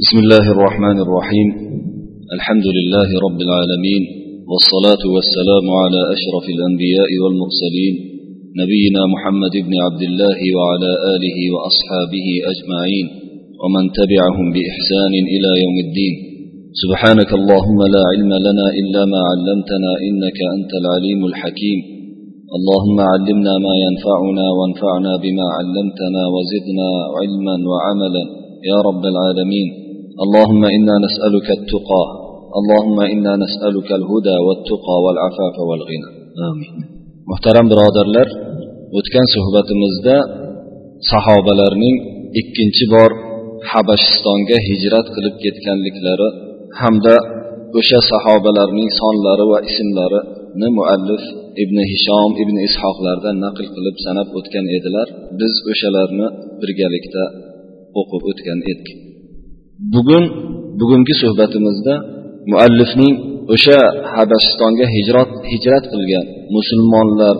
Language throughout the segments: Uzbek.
بسم الله الرحمن الرحيم. الحمد لله رب العالمين والصلاة والسلام على أشرف الأنبياء والمرسلين نبينا محمد بن عبد الله وعلى آله وأصحابه أجمعين ومن تبعهم بإحسان إلى يوم الدين. سبحانك اللهم لا علم لنا إلا ما علمتنا إنك أنت العليم الحكيم. اللهم علمنا ما ينفعنا وانفعنا بما علمتنا وزدنا علما وعملا. يا رب العالمين. اللهم إنا نسألك التقى اللهم إنا نسألك الهدى والتقى والعفاف والغنى آمين محترم برادرlar o'tgan suhbatimizda sahobalarning ikkinchi bor habashistonga hijrat qilib ketganliklari hamda o'sha sahobalarning sonlari va ismlarini muallif ibn hishom ibn ishoqlardan naql qilib sanab o'tgan edilar biz o'shalarni birgalikda o'qib o'tgan edik Bugun bugungi suhbatimizda muallifning o'sha habashistonga hijrat hijrat qilgan musulmonlar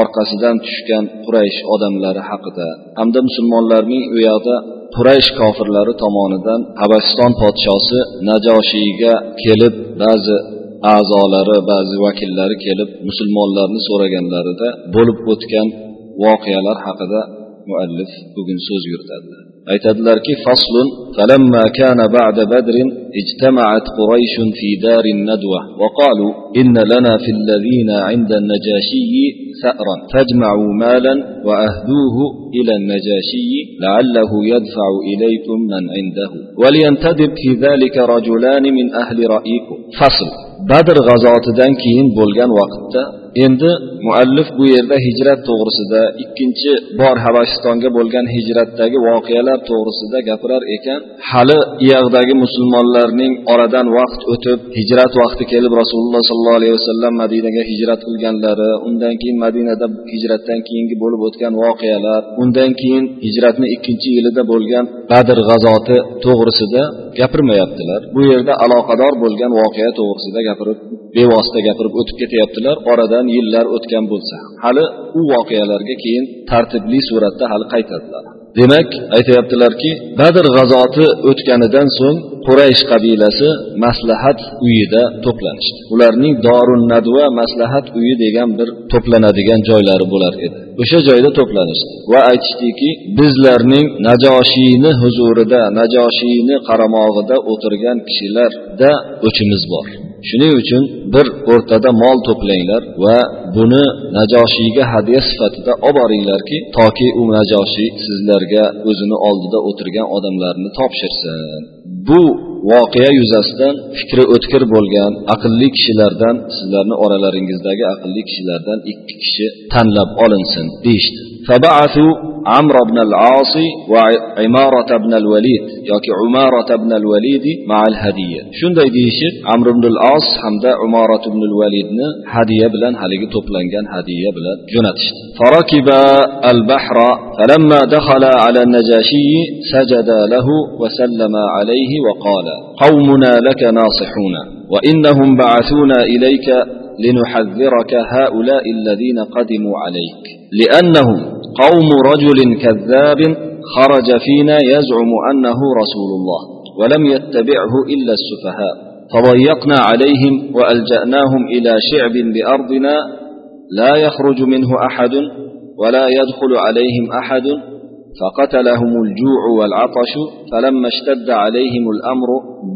orqasidan tushgan quraysh odamlari haqida hamda musulmonlarning u yoqda quraysh kofirlari tomonidan habasiston podshosi najoshiyga kelib ba'zi a'zolari ba'zi vakillari kelib musulmonlarni so'raganlarida bo'lib o'tgan voqealar haqida muallif bugun so'z yuritadilar aytadilarki faslun فلما كان بعد بدر اجتمعت قريش في دار الندوة وقالوا إن لنا في الذين عند النجاشي ثأرا فاجمعوا مالا وأهدوه إلى النجاشي لعله يدفع إليكم من عنده. ولينتدب في ذلك رجلان من أهل رأيكم. فصل. badr g'azotidan keyin bo'lgan vaqtda endi muallif bu yerda hijrat to'g'risida ikkinchi bor habashistonga bo'lgan hijratdagi voqealar to'g'risida gapirar ekan. Hali iyag'dagi musulmonlarning oradan vaqt o'tib hijrat vaqti kelib rasululloh sollallohu alayhi vasallam madinaga hijrat qilganlari undan keyin madinada hijratdan keyingi bo'lib o'tgan voqealar undan keyin hijratni ikkinchi yilida bo'lgan badr g'azoti to'g'risida gapirmayaptilar. Bu yerda aloqador bo'lgan voqea to'g'risida gapirib bevosita gapirib o'tib ketyaptilar. Oradan yillar o'tgan bo'lsa hali u voqealarga keyin tartibli suratda hali qaytadilar. Demak aytyaptilarki badr g'azoti o'tganidan so'ng quraysh qabilasi maslahat uyida to'planishdi. Ularning dorun nadva maslahat uyi degan bir to'planadigan joylari bo'lar edi. O'sha joyda to'planishdi va aytishdiki bizlarning najoshiyni huzurida najoshiyni qaramog'ida o'tirgan kishilarda o'chimiz bor. Shuning uchun bir o'rtada mol to'planglar va buni najoshiyga hadya sifatida olib boringlarki toki u najoshiy sizlarga o'zini oldida o'tirgan odamlarni topshirsin. Bu voqea yuzasidan fikri o'tkir bo'lgan aqlli kishilardan sizlarni oralaringizdagi aqlli kishilardan ikki kishi tanlab olinsin deyishdi. فبعثوا عمرو بن العاص وعمارة بن الوليد ياك عمارة بن الوليد مع الهدية. شن دي عمرو بن العاص حمد عمارة بن الوليد هدية بلن هلقي توبلنجان هدية بلن جنتش فركب البحر فلما دخل على النجاشي سجد له وسلم عليه وقال قومنا لك ناصحون وإنهم بعثونا إليك لنحذرك هؤلاء الذين قدموا عليك. لأنهم قوم رجل كذاب خرج فينا يزعم أنه رسول الله ولم يتبعه إلا السفهاء. فضيقنا عليهم وألجأناهم إلى شعب بأرضنا لا يخرج منه أحد ولا يدخل عليهم أحد فقتلهم الجوع والعطش فلما اشتد عليهم الأمر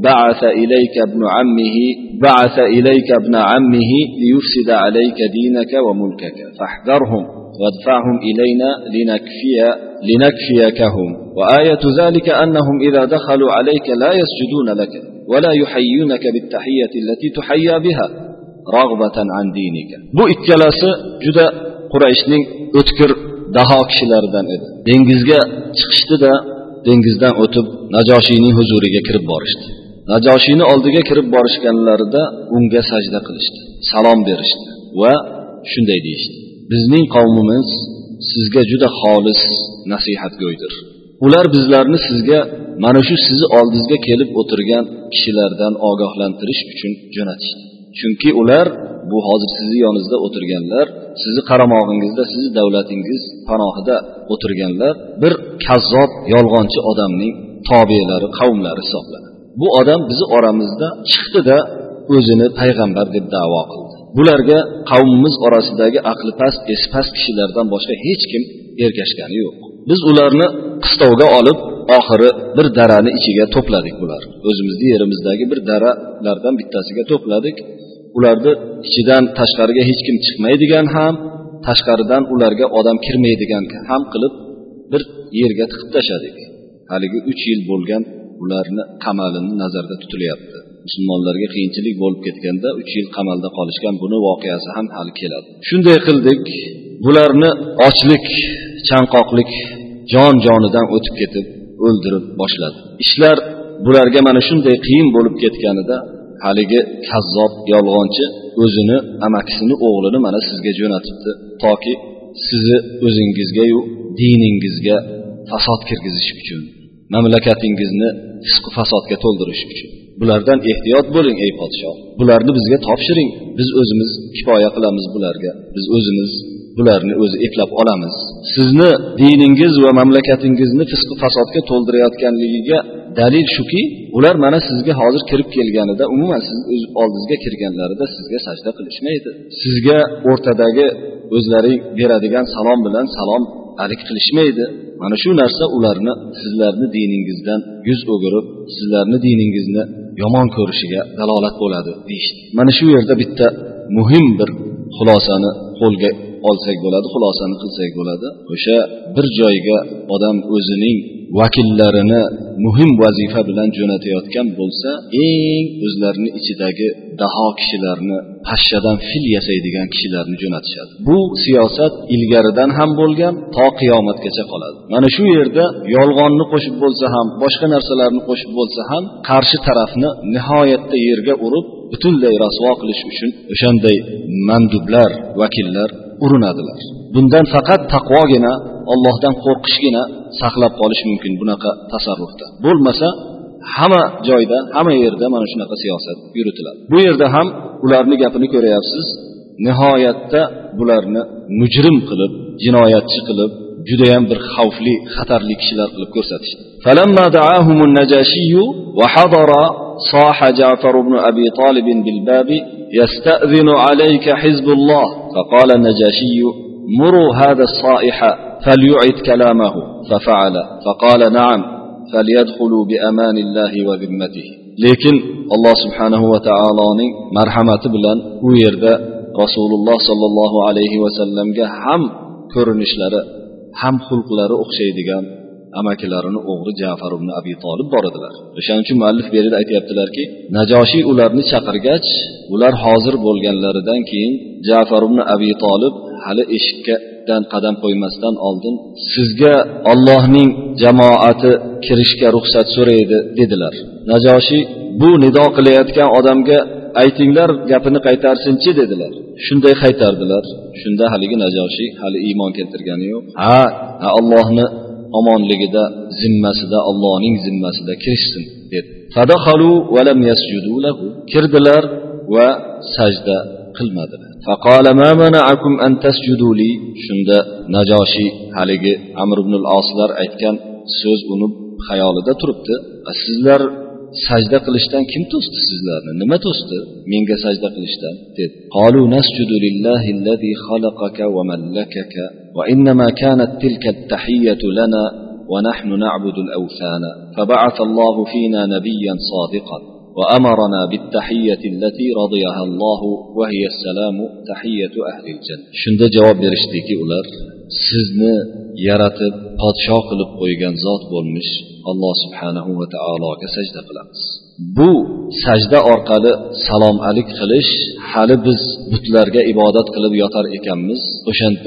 بعث إليك ابن عمه بعث إليك ابن عمه ليفسد عليك دينك وملكك فاحذرهم وادفعهم إلينا لنكفي لنكفيكهم. وآية ذلك أنهم إذا دخلوا عليك لا يسجدون لك ولا يحيونك بالتحية التي تحيا بها رغبة عن دينك. bu ikkalasi juda qurayshning o'tkir daho kishilaridan edi. Dengizga chiqishdida dengizdan o'tib najoshiyning huzuriga kirib borishdi. Najoshiyni oldiga kirib borishganlarida unga sajda qilishdi salom berishdi va shunday deyishdi. Bizning qavmimiz sizga juda xolis nasihatgo'ydir ular bizlarni sizga mana shu sizni oldingizga kelib o'tirgan kishilardan ogohlantirish uchun jo'natishdi. Chunki ular bu hozir sizni yoningizda o'tirganlar sizni qaramog'ingizda sizni davlatingiz panohida o'tirganlar bir kazzob yolg'onchi odamning tobelari qavmlari hisoblanadi. Bu odam bizni oramizda chiqdida o'zini payg'ambar deb davo qildi. Bularga qavmimiz orasidagi aqli past esi past kishilardan boshqa hech kim ergashgani yo'q. Biz ularni qistovga olib oxiri bir darani ichiga to'pladik bular. O'zimizni yerimizdagi bir daralardan bittasiga to'pladik. Ularni ichidan tashqariga hech kim chiqmaydigan ham tashqaridan ularga odam kirmaydigan ham qilib bir yerga tiqib tashladik. Haligi uch yil bo'lgan ularni qamalini nazarda tutilyapti. Musulmonlarga qiyinchilik bo'lib ketganda uch yil qamalda qolishgan buni voqeasi ham hali keladi. Shunday qildik bularni ochlik chanqoqlik jon jonidan o'tib ketib o'ldirib boshladi ishlar bularga mana shunday qiyin bo'lib ketganida haligi kazzob yolg'onchi o'zini amakisini o'g'lini mana sizga jo'natibdi. Toki sizni o'zingizgayu diningizga fasod kirgizish uchun mamlakatingizni fisqu fasodga to'ldirish uchun. Bulardan ehtiyot bo'ling ey podshoh. Bularni bizga topshiring. Biz o'zimiz kifoya qilamiz bularga. Biz o'zimiz bularni o'zi eplab olamiz. Sizni diningiz va mamlakatingizni fisqu fasodga to'ldirayotganligiga dalil shuki ular mana sizga hozir kirib kelganida umuman siz o'z oldingizga kirganlarida sizga sajda qilishmaydi. Sizga o'rtadagi o'zlaring beradigan salom bilan salom alik qilishmaydi. Mana shu narsa ularni sizlarni diningizdan yuz o'girib sizlarni diningizni yomon ko'rishiga dalolat bo'ladi deyishdi. Mana shu yerda bitta muhim bir xulosani qo'lga olsak bo'ladi xulosani qilsak bo'ladi. O'sha bir joyga odam o'zining vakillarini muhim vazifa bilan jo'natayotgan bo'lsa eng o'zlarini ichidagi daho kishilarni pashshadan fil yasaydigan kishilarni jo'natishadi. Bu siyosat ilgaridan ham bo'lgan to qiyomatgacha qoladi. Mana shu yerda yolg'onni qo'shib bo'lsa ham boshqa narsalarni qo'shib bo'lsa ham qarshi tarafni nihoyatda yerga urib butunlay rasvo qilish uchun o'shanday mandublar vakillar urinadilar. Bundan faqat taqvogina ollohdan qo'rqishgina saqlab qolish mumkin bunaqa tasarrufda bo'lmasa hamma joyda hamma yerda mana shunaqa siyosat yuritiladi bu yerda ham ularni gapini ko'ryapsiz nihoyatda bularni mujrim qilib jinoyatchi qilib judayam bir xavfli xatarli kishilar qilib ko'rsatishdi صاح جعفر بن أبي طالب بالباب يستأذن عليك حزب الله فقال النجاشي مروا هذا الصائح فليعد كلامه ففعل فقال نعم فليدخلوا بأمان الله وذمته lekin alloh subhanahu va taoloning marhamati bilan u yerda rasululloh sollallohu alayhi vasallamga ham ko'rinishlari ham xulqlari o'xshaydigan amakilarini o'g'ri jafar ibn abi tolib bor edilar o'shaning uchun muallif bu yerda aytyaptilarki najoshiy ularni chaqirgach ular hozir bo'lganlaridan keyin jafar ibn abi tolib hali eshikkadan qadam qo'ymasdan oldin sizga ollohning jamoati kirishga ruxsat so'raydi dedilar. Najoshiy bu nido qilayotgan odamga aytinglar gapini qaytarsinchi dedilar. Shunday qaytardilar. Shunda haligi najoshiy hali iymon keltirgani yo'q. Ha ha allohni omonligida zimmasida allohning zimmasida kirishsin dedi. Kirdilar va sajda qilmadilar. shunda najoshiy haligi amr ibn oslar aytgan so'z uni xayolida turibdi sizlar sajda qilishdan kim to'sdi sizlarni nima to'sdi menga sajda qilishdan dedi قالوا نسجد لله الذي خلقك وملكك وإنما كانت تلك التحية لنا ونحن نعبد الأوثان فبعث الله فينا نبيا صادقا وأمرنا بالتحية التي رضيها الله وهي السلام تحية أهل الجنة شند جواب برشتيكي أولار sizni yaratib podsho qilib qo'ygan zot bo'lmish alloh subhanahu va taologa sajda qilamiz bu sajda orqali salom alik qilish hali biz butlarga ibodat qilib yotar ekanmiz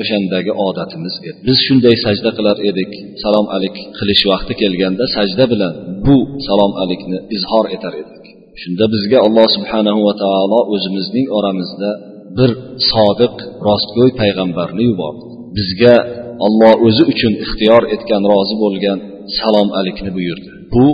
o'shandagi odatimiz edi biz shunday sajda qilar edik salom alik qilish vaqti kelganda sajda bilan bu salom alikni izhor etar edik Shunda bizga alloh subhanahu va taolo o'zimizning oramizda bir sodiq rostgo'y payg'ambarni yubordi. Bizga olloh o'zi uchun ixtiyor etgan rozi bo'lgan salom alikni buyurdi. Bu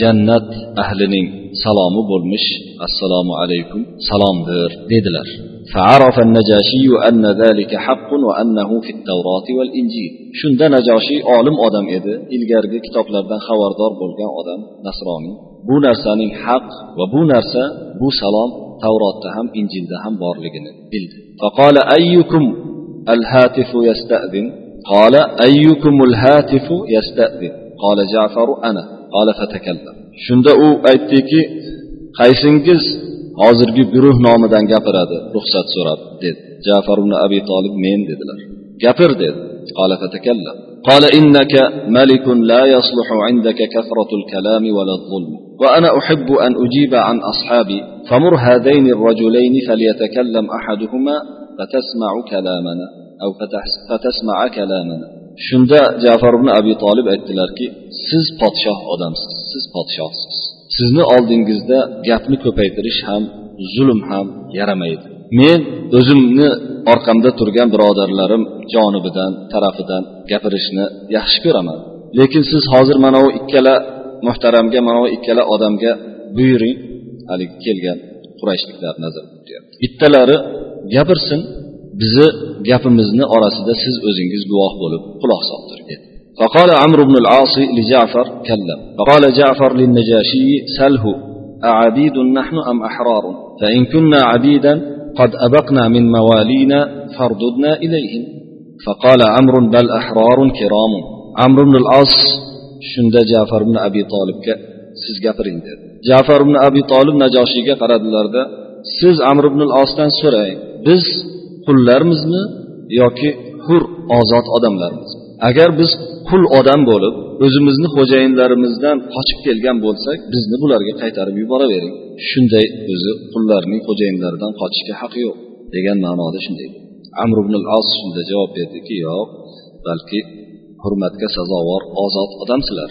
jannat ahlining salomi bo'lmish assalomu alaykum salomdir dedilar فعرف النجاشي أن ذلك حق وأنه في التوراة والإنجيل شند نجاشي عالم آدم إذا ilgargi kitoblardan xabardor bo'lgan odam nasroniy bu narsaning haq va bu narsa bu salom tavrotda ham injilda ham borligini bildi فقال أيكم الهاتف يستأذن قال أيكم الهاتف يستأذن قال جعفر أنا قال فتكلم shunda u aytdiki qaysingiz hozirgi guruh nomidan gapiradi ruxsat so'rab dedi jafar ibn abi tolib men dedilar gapir dedi قال فتكلم قال إنك ملك لا يصلح عندك كثرة الكلام ولا الظلم وأنا أحب أن أجيب عن أصحابي فمر هذين الرجلين فليتكلم أحدهما فتسمع كلامنا أو فتسمع كلامنا shunda jafar ibn abi tolib aytdilarki siz podshoh odamsiz siz podshohsiz. Sizni oldingizda gapni ko'paytirish ham zulm ham yaramaydi. Men o'zimni orqamda turgan birodarlarim jonibidan tarafidan gapirishni yaxshi ko'raman. Lekin siz hozir mana bu ikkala muhtaramga mana bu ikkala odamga buyuring. Haligi kelgan qurayshliklar nazarda tutyapti bittalari gapirsin bizni gapimizni orasida siz o'zingiz guvoh bo'lib quloq soltiring dedi فقال عمرو بن العاص لجعفر كلم فقال جعفر للنجاشي سله أعبيد نحن أم أحرار فإن كنا عبيدا قد أبقنا من موالينا فارددنا إليهم فقال عمرو بل أحرار كرام عمرو بن العاص شند جعفر بن أبي طالب siz gapiring dedi jafar ibn abi tolib najoshiyga qaradilarda siz amr ibn osdan so'rang biz qullarmizmi yoki hur ozod odamlarmizmi agar biz qul odam bo'lib o'zimizni xo'jayinlarimizdan qochib kelgan bo'lsak bizni bularga qaytarib yuboravering. Shunday o'zi qullarning xo'jayinlaridan qochishga haqqi yo'q degan ma'noda shunday. Amr ibn al as shunda javob berdiki yo'q balki hurmatga sazovor ozod odamsizlar.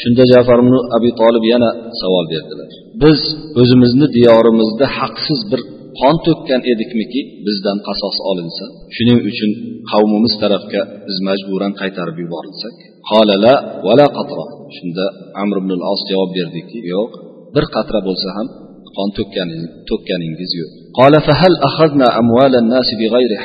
Shunda jafar ibn abi tolib yana savol berdilar. Biz o'zimizni diyorimizda haqsiz bir qon to'kkan edikmiki bizdan qasos olinsa shuning uchun qavmimiz tarafga biz majburan qaytarib yuborilsak shunda amr ibn os javob berdiki yo'q bir qatra bo'lsa ham qon to'kkaningiz yo'q. Nasi bighayri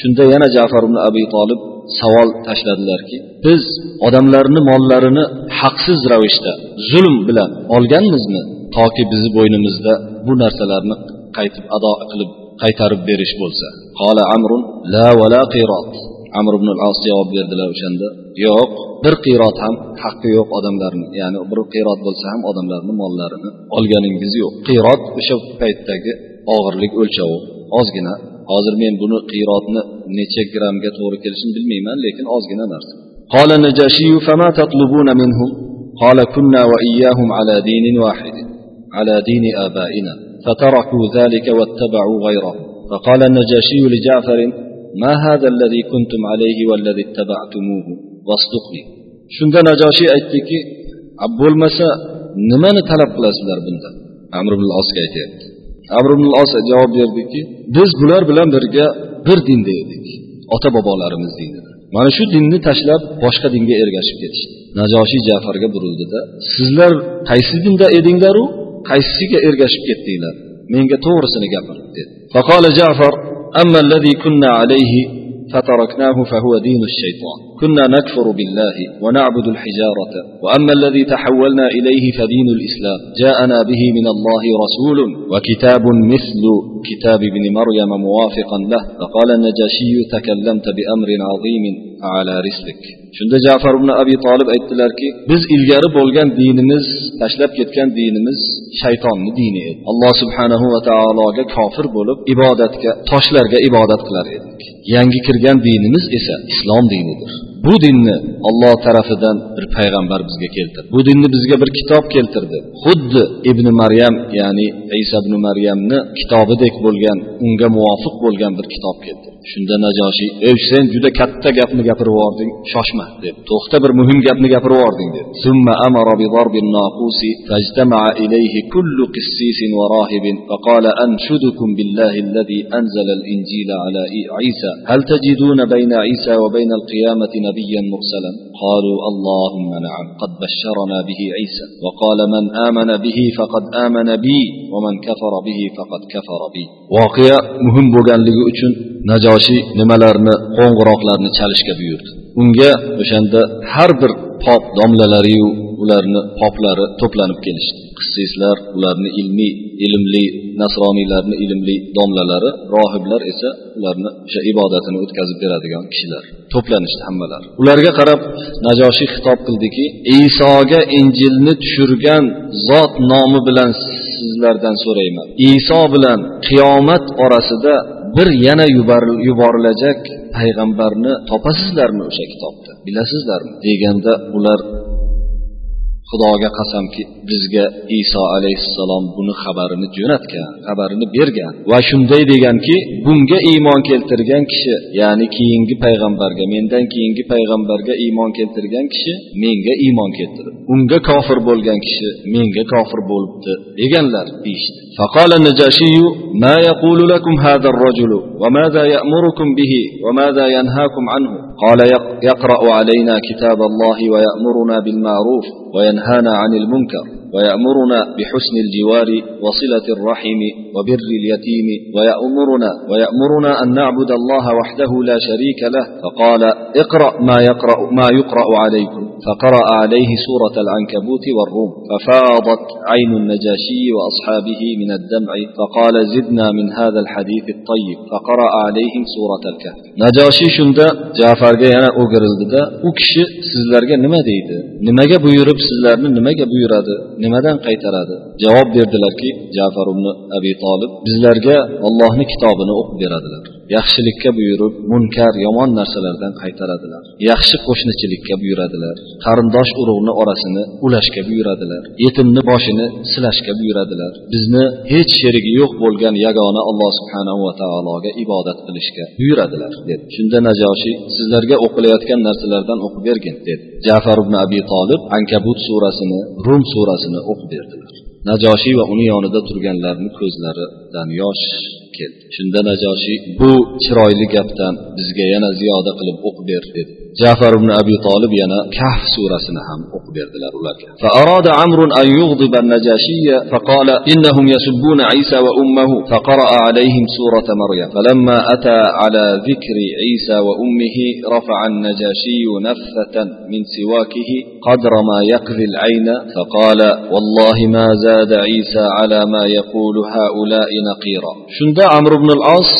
shunda yana jafar ibn abi tolib savol tashladilarki biz odamlarni mollarini haqsiz ravishda zulm bilan olganmizmi? toki bizni bo'ynimizda bu narsalarni qaytib ado qilib qaytarib berish bo'lsa qola amrun la vala qirot amr ibn as javob berdilar o'shanda yo'q bir qirot ham haqqi yo'q odamlarni ya'ni bir qirot bo'lsa ham odamlarni mollarini olganingiz yo'q qirot o'sha paytdagi og'irlik o'lchovi ozgina hozir men buni qirotni necha grammga to'g'ri kelishini bilmayman lekin ozgina narsa قال النجاشي فما تطلبون منهم قال كنا وإياهم على دين واحد على دين آبائنا فتركوا ذلك واتبعوا غيره فقال النجاشي لجعفر ما هذا الذي كنتم عليه والذي اتبعتموه واصدقني shunda najoshiy aytdiki bo'lmasa nimani talab qilasizlar bunda amr ibn osga aytyapti amr ibn os javob berdiki biz bular bilan birga bir dinda edik ota bobolarimiz dinida mana shu dinni tashlab boshqa dinga ergashib ketishdi najoshiy jafarga burildida sizlar qaysi dinda edinglaru qaysisiga ergashib ketdinglar menga to'g'risini gapir dedi فقال جعفر أما الذي كنا عليه فتركناه فهو دين الشيطان. كنا نكفر بالله ونعبد الحجارة وأما الذي تحولنا إليه فدين الإسلام. جاءنا به من الله رسول وكتاب مثل كتاب ابن مريم موافقا له. فقال النجاشي تكلمت بأمر عظيم. ala rislik shunda jafar ibn abi tolib aytdilarki biz ilgari bo'lgan dinimiz tashlab ketgan dinimiz shaytonni dini edi. Alloh subhanahu va taologa kofir bo'lib ibodatga toshlarga ibodat qilar edik. Yangi kirgan dinimiz esa islom dinidir. bu dinni olloh tarafidan bir payg'ambar bizga keltirdi bu dinni bizga bir kitob keltirdi xuddi ibn maryam ya'ni isa ibn maryamni kitobidek bo'lgan unga muvofiq bo'lgan bir kitob keltirdi shunda najoshiy ey sen juda katta gapni gapirib yubording shoshma deb to'xta bir muhim gapni gapirib yubording deb ثم أمر بضرب الناقوس فاجتمع إليه كل قسيس وراهب فقال أنشدكم بالله الذي أنزل الإنجيل على عيسى هل تجدون بين عيسى وبين القيامة نبيا مرسلا قالوا اللهم نعم قد بشرنا به عيسى وقال من آمن به فقد آمن بي ومن كفر به فقد كفر بي voqea muhim bo'lganligi uchun najoshiy nimalarni qo'ng'iroqlarni chalishga buyurdi unga o'shanda har bir pop domlalariyu ularni poplari to'planib kelishdi. Qissislar ularni ilmiy ilmli nasroniylarni ilmli domlalari rohiblar esa ularni o'sha ibodatini o'tkazib beradigan kishilar. To'planishdi hammalari ularga qarab najoshiy xitob qildiki isoga injilni tushirgan zot nomi bilan sizlardan so'rayman. Iso bilan qiyomat orasida bir yana yuborilajak payg'ambarni topasizlarmi o'sha kitobda? Bilasizlarmi? deganda ular xudoga qasamki bizga iso alayhissalom buni xabarini jo'natgan xabarini bergan va shunday deganki bunga iymon keltirgan kishi ya'ni keyingi payg'ambarga mendan keyingi payg'ambarga iymon keltirgan kishi menga iymon keltirdi unga kofir bo'lgan kishi menga kofir bo'libdi deganlar deyishdi فقال النجاشي ما يقول لكم هذا الرجل وماذا يأمركم به وماذا ينهاكم عنه قال يقرأ علينا كتاب الله ويأمرنا بالمعروف وينهانا عن المنكر ويأمرنا بحسن الجوار وصلة الرحم وبر اليتيم ويأمرنا ويأمرنا أن نعبد الله وحده لا شريك له فقال اقرأ ما يقرأ ما يقرأ عليكم. فقرأ عليه سورة العنكبوت والروم ففاضت عين النجاشي وأصحابه من الدمع فقال زدنا من هذا الحديث الطيب فقرأ عليهم سورة الكهف نجاشي shunda jafarga yana o'girildi u kishi sizlarga nima deydi nimaga buyurib sizlarni nimaga buyuradi nimadan qaytaradi javob berdilarki jafar ibn abi tolib bizlarga ollohni kitobini o'qib beradilar yaxshilikka buyurib munkar yomon narsalardan qaytaradilar. Yaxshi qo'shnichilikka buyuradilar. Qarindosh urug'ni orasini ulashga buyuradilar. Yetimni boshini silashga buyuradilar. Bizni hech sherigi yo'q bo'lgan yagona alloh subhanahu va taologa ibodat qilishga buyuradilar dedi. Shunda najoshiy sizlarga o'qilayotgan narsalardan o'qib bergin dedi. Jafar ibn abi tolib ankabut surasini rum surasini o'qib berdilar. Najoshiy va uni yonida turganlarni ko'zlaridan yosh keldi shunda najoshiy bu chiroyli gapdan bizga yana ziyoda qilib o'qib ber dedi. Jafar ibn abi tolib yana kahf surasini ham o'qib berdilar فأراد عمرو أن يغضب النجاشي فقال إنهم يسبون عيسى وأمه فقرأ عليهم سورة مريم فلما أتى على ذكر عيسى وأمه رفع النجاشي نفة من سواكه قدر ما يقذي العين فقال والله ما زاد عيسى على ما يقول هؤلاء نقيرا shunda amr ibn al os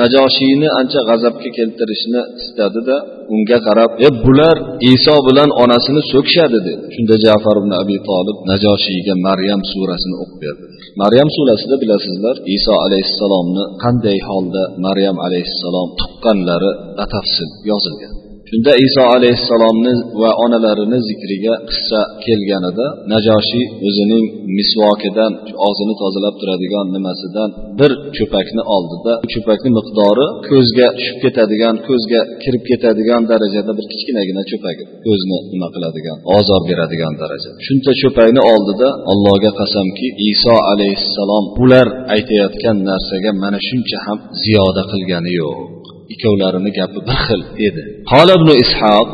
najoshiyni ancha g'azabga keltirishni istadida unga qarab e bular iso bilan onasini so'kishadi dedi. Shunda jafar ibn abi tolib najoshiyga maryam surasini o'qib berdi. Maryam surasida bilasizlar iso alayhissalomni qanday holda maryam alayhissalom tuqqanlari batafsil yozilgan. Shunda iso alayhissalomni va onalarini zikriga qissa kelganida najoshiy o'zining misvokidan og'zini tozalab turadigan nimasidan bir cho'pakni oldida bu cho'pakni miqdori ko'zga tushib ketadigan ko'zga kirib ketadigan darajada bir kichkinagina cho'pak ko'zni nima qiladigan ozor beradigan daraja. Shuncha cho'pakni oldida allohga qasamki iso alayhissalom bular aytayotgan narsaga mana shuncha ham ziyoda qilgani yo'q. ikkovlarini gapi bir xil edi. Qola ibn ishoq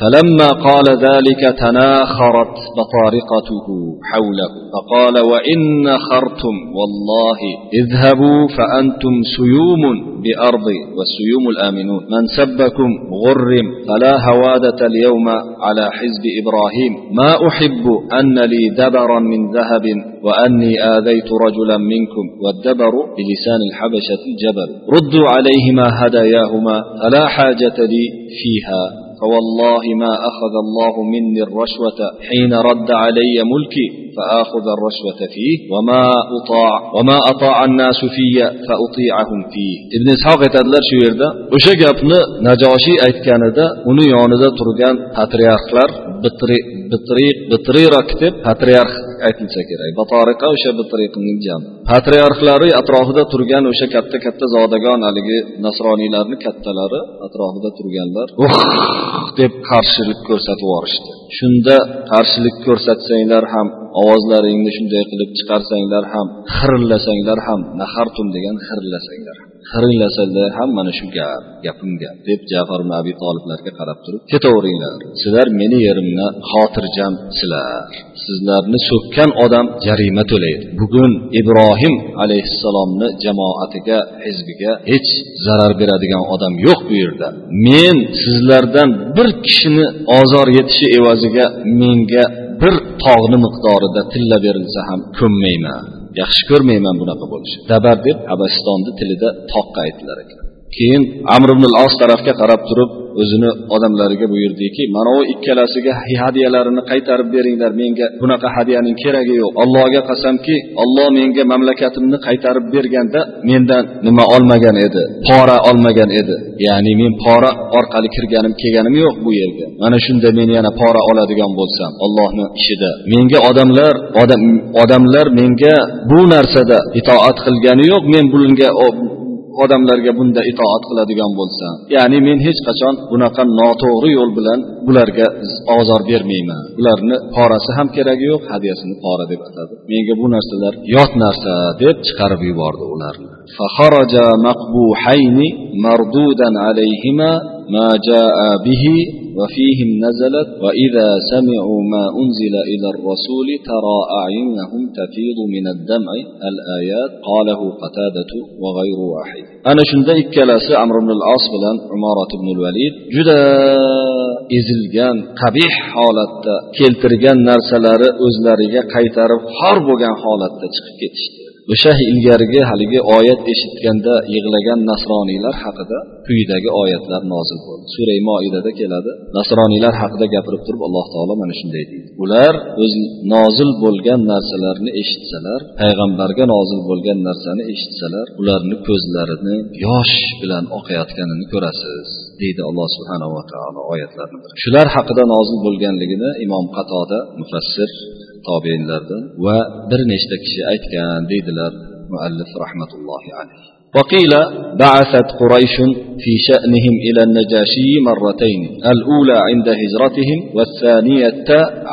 فلما قال ذلك تناخرت بطارقته حوله فقال وإن خرتم والله اذهبوا فأنتم سيوم بأرض والسيوم الآمنون من سبكم غرم فلا هوادة اليوم على حزب إبراهيم ما أحب أن لي دبرا من ذهب وأني آذيت رجلا منكم والدبر بلسان الحبشة الجبل ردوا عليهما هداياهما فلا حاجة لي فيها. فوالله ما أخذ الله مني الرشوة حين رد علي ملكي فآخذ الرشوة فيه وما أطاع وما أطاع الناس في فأطيعهم فيه ابن إسحاق aytadilar shu yerda o'sha gapni najoshiy aytganida uni yonida turgan patriarxlar bitriq bitrira deb patriarx aytilsa kerak. Batoriqa o'sha bitriqning jami. Patriarxlari atrofida turgan o'sha katta katta zodagon haligi nasroniylarni kattalari atrofida turganlar deb qarshilik ko'rsatib yuborishdi. Shunda qarshilik ko'rsatsanglar ham ovozlaringni shunday qilib chiqarsanglar ham xirillasanglar ham nahartum degan xirillasanglar xirillasanglar ham mana shu gap gapimga deb jafar ibn abi toliblarga qarab turib ketaveringlar sizlar meni yerimni xotirjamsizlar sizlarni so'kkan odam jarima to'laydi. Bugun ibrohim alayhissalomni jamoatiga hizbiga hech zarar beradigan odam yo'q bu yerda. Men sizlardan bir kishini ozor yetishi evaziga menga bir tog'ni miqdorida tilla berilsa ham ko'nmayman. Yaxshi ko'rmayman bunaqa bo'lishni dabar deb abasistonni tilida toqqa aytilar ekan. Keyin amr ibn os tarafga qarab turib o'zini odamlariga buyurdiki mana u ikkalasiga hadyalarini qaytarib beringlar menga bunaqa hadyaning keragi yo'q. Allohga qasamki olloh menga mamlakatimni qaytarib berganda mendan nima olmagan edi pora olmagan edi. Ya'ni men pora orqali kirganim kelganim yo'q bu yerga. Mana shunda men yana pora oladigan bo'lsam ollohni ishida. Menga odamlar odam odamlar menga bu narsada itoat qilgani yo'q men bunga odamlarga bunda itoat qiladigan bo'lsam ya'ni men hech qachon bunaqa noto'g'ri yo'l bilan bularga ozor bermayman ularni porasi ham keragi yo'q hadyasini pora deb atadi menga bu narsalar yot narsa deb chiqarib yubordi ularni فخرج مقبوحين مردودا عليهما ما جاء به وفيهم نزلت وإذا سمعوا ما أنزل إلى الرسول ترى أعينهم تفيض من الدمع الآيات قاله قتادة وغير واحد أنا شند ikkalasi amr ibn al-os bilan umorat ibn al-valid juda ezilgan qabih holatda keltirgan narsalari o'zlariga qaytarib xor bo'lgan holatda chiqib ketishdi o'sha ilgarigi haligi oyat eshitganda yig'lagan nasroniylar haqida quyidagi oyatlar nozil bo'ldi. Suray moidada keladi. Nasroniylar haqida gapirib turib alloh taolo mana shunday deydi. Ular o'z nozil bo'lgan narsalarni eshitsalar payg'ambarga nozil bo'lgan narsani eshitsalar ularni ko'zlarini yosh bilan oqayotganini ko'rasiz deydi alloh subhanava taolo oyatlarni shular haqida nozil bo'lganligini imom qatoda mufassir tobeinlardan va bir nechta kishi aytgan deydilar muallif rahmatullohi alayhi وقيل بعثت قريش في شأنهم إلى النجاشي مرتين الأولى عند هجرتهم والثانية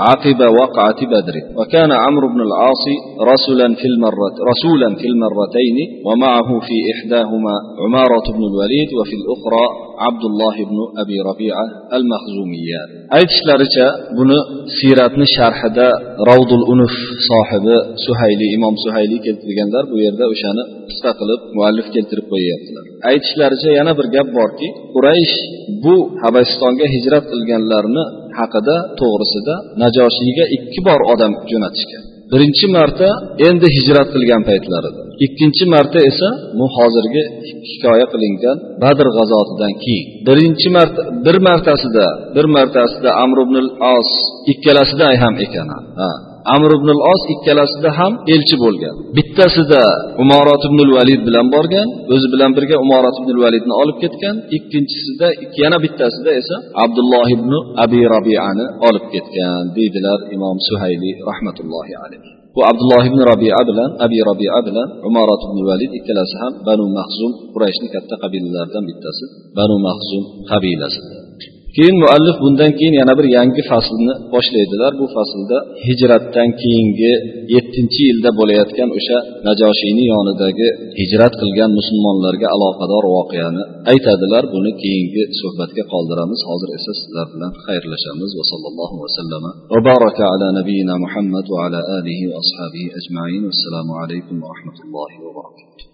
عقب وقعة بدر. وكان عمرو بن العاص رسولا في المرة رسولا في المرتين ومعه في إحداهما عمارة بن الوليد وفي الأخرى عبد الله بن أبي ربيعة المخزوميان aytishlaricha buni siyratni sharhida ravdul unuf sohibi suhayli imom suhayli keltirganlar bu yerda o'shani qisqa qilib muallif keltirib qo'yyaptilar aytishlaricha yana bir gap borki quraysh bu habasistonga hijrat qilganlarni haqida to'g'risida najoshiyga ikki bor odam jo'natishgan. Birinchi marta endi hijrat qilgan paytlarida ikkinchi marta esa bu hozirgi hikoya qilingan badr g'azotidan keyin. Birinchi marta bir martasida bir martasida amr ibn os ikkalasida ham ekan ha. Amr ibn al os ikkalasida ham elchi bo'lgan. Bittasida umorat ibn valid bilan borgan o'zi bilan birga umorat ibn validni olib ketgan. Ikkinchisida yana bittasida esa abdulloh ibn abi rabiani olib ketgan deydilar imom suhayli rahmatullohi alayhi bu abdulloh ibn robia bilan abi robia bilan umorat ibn valid ikkalasi ham banu mahzum qurayshni katta qabilalaridan bittasi banu mahzum qabilasi. Keyin muallif bundan keyin yana bir yangi faslni boshlaydilar. Bu faslda hijratdan keyingi yettinchi yilda bo'layotgan o'sha najoshiyni yonidagi hijrat qilgan musulmonlarga aloqador voqeani aytadilar. Buni keyingi suhbatga qoldiramiz. Hozir esa sizlar bilan xayrlashamiz. Va sallallohu vasallama va baraka ala nabiyina muhammad va ala alihi va ashabihi ajmain. Assalomu alaykum va rahmatullohi va barakatuh.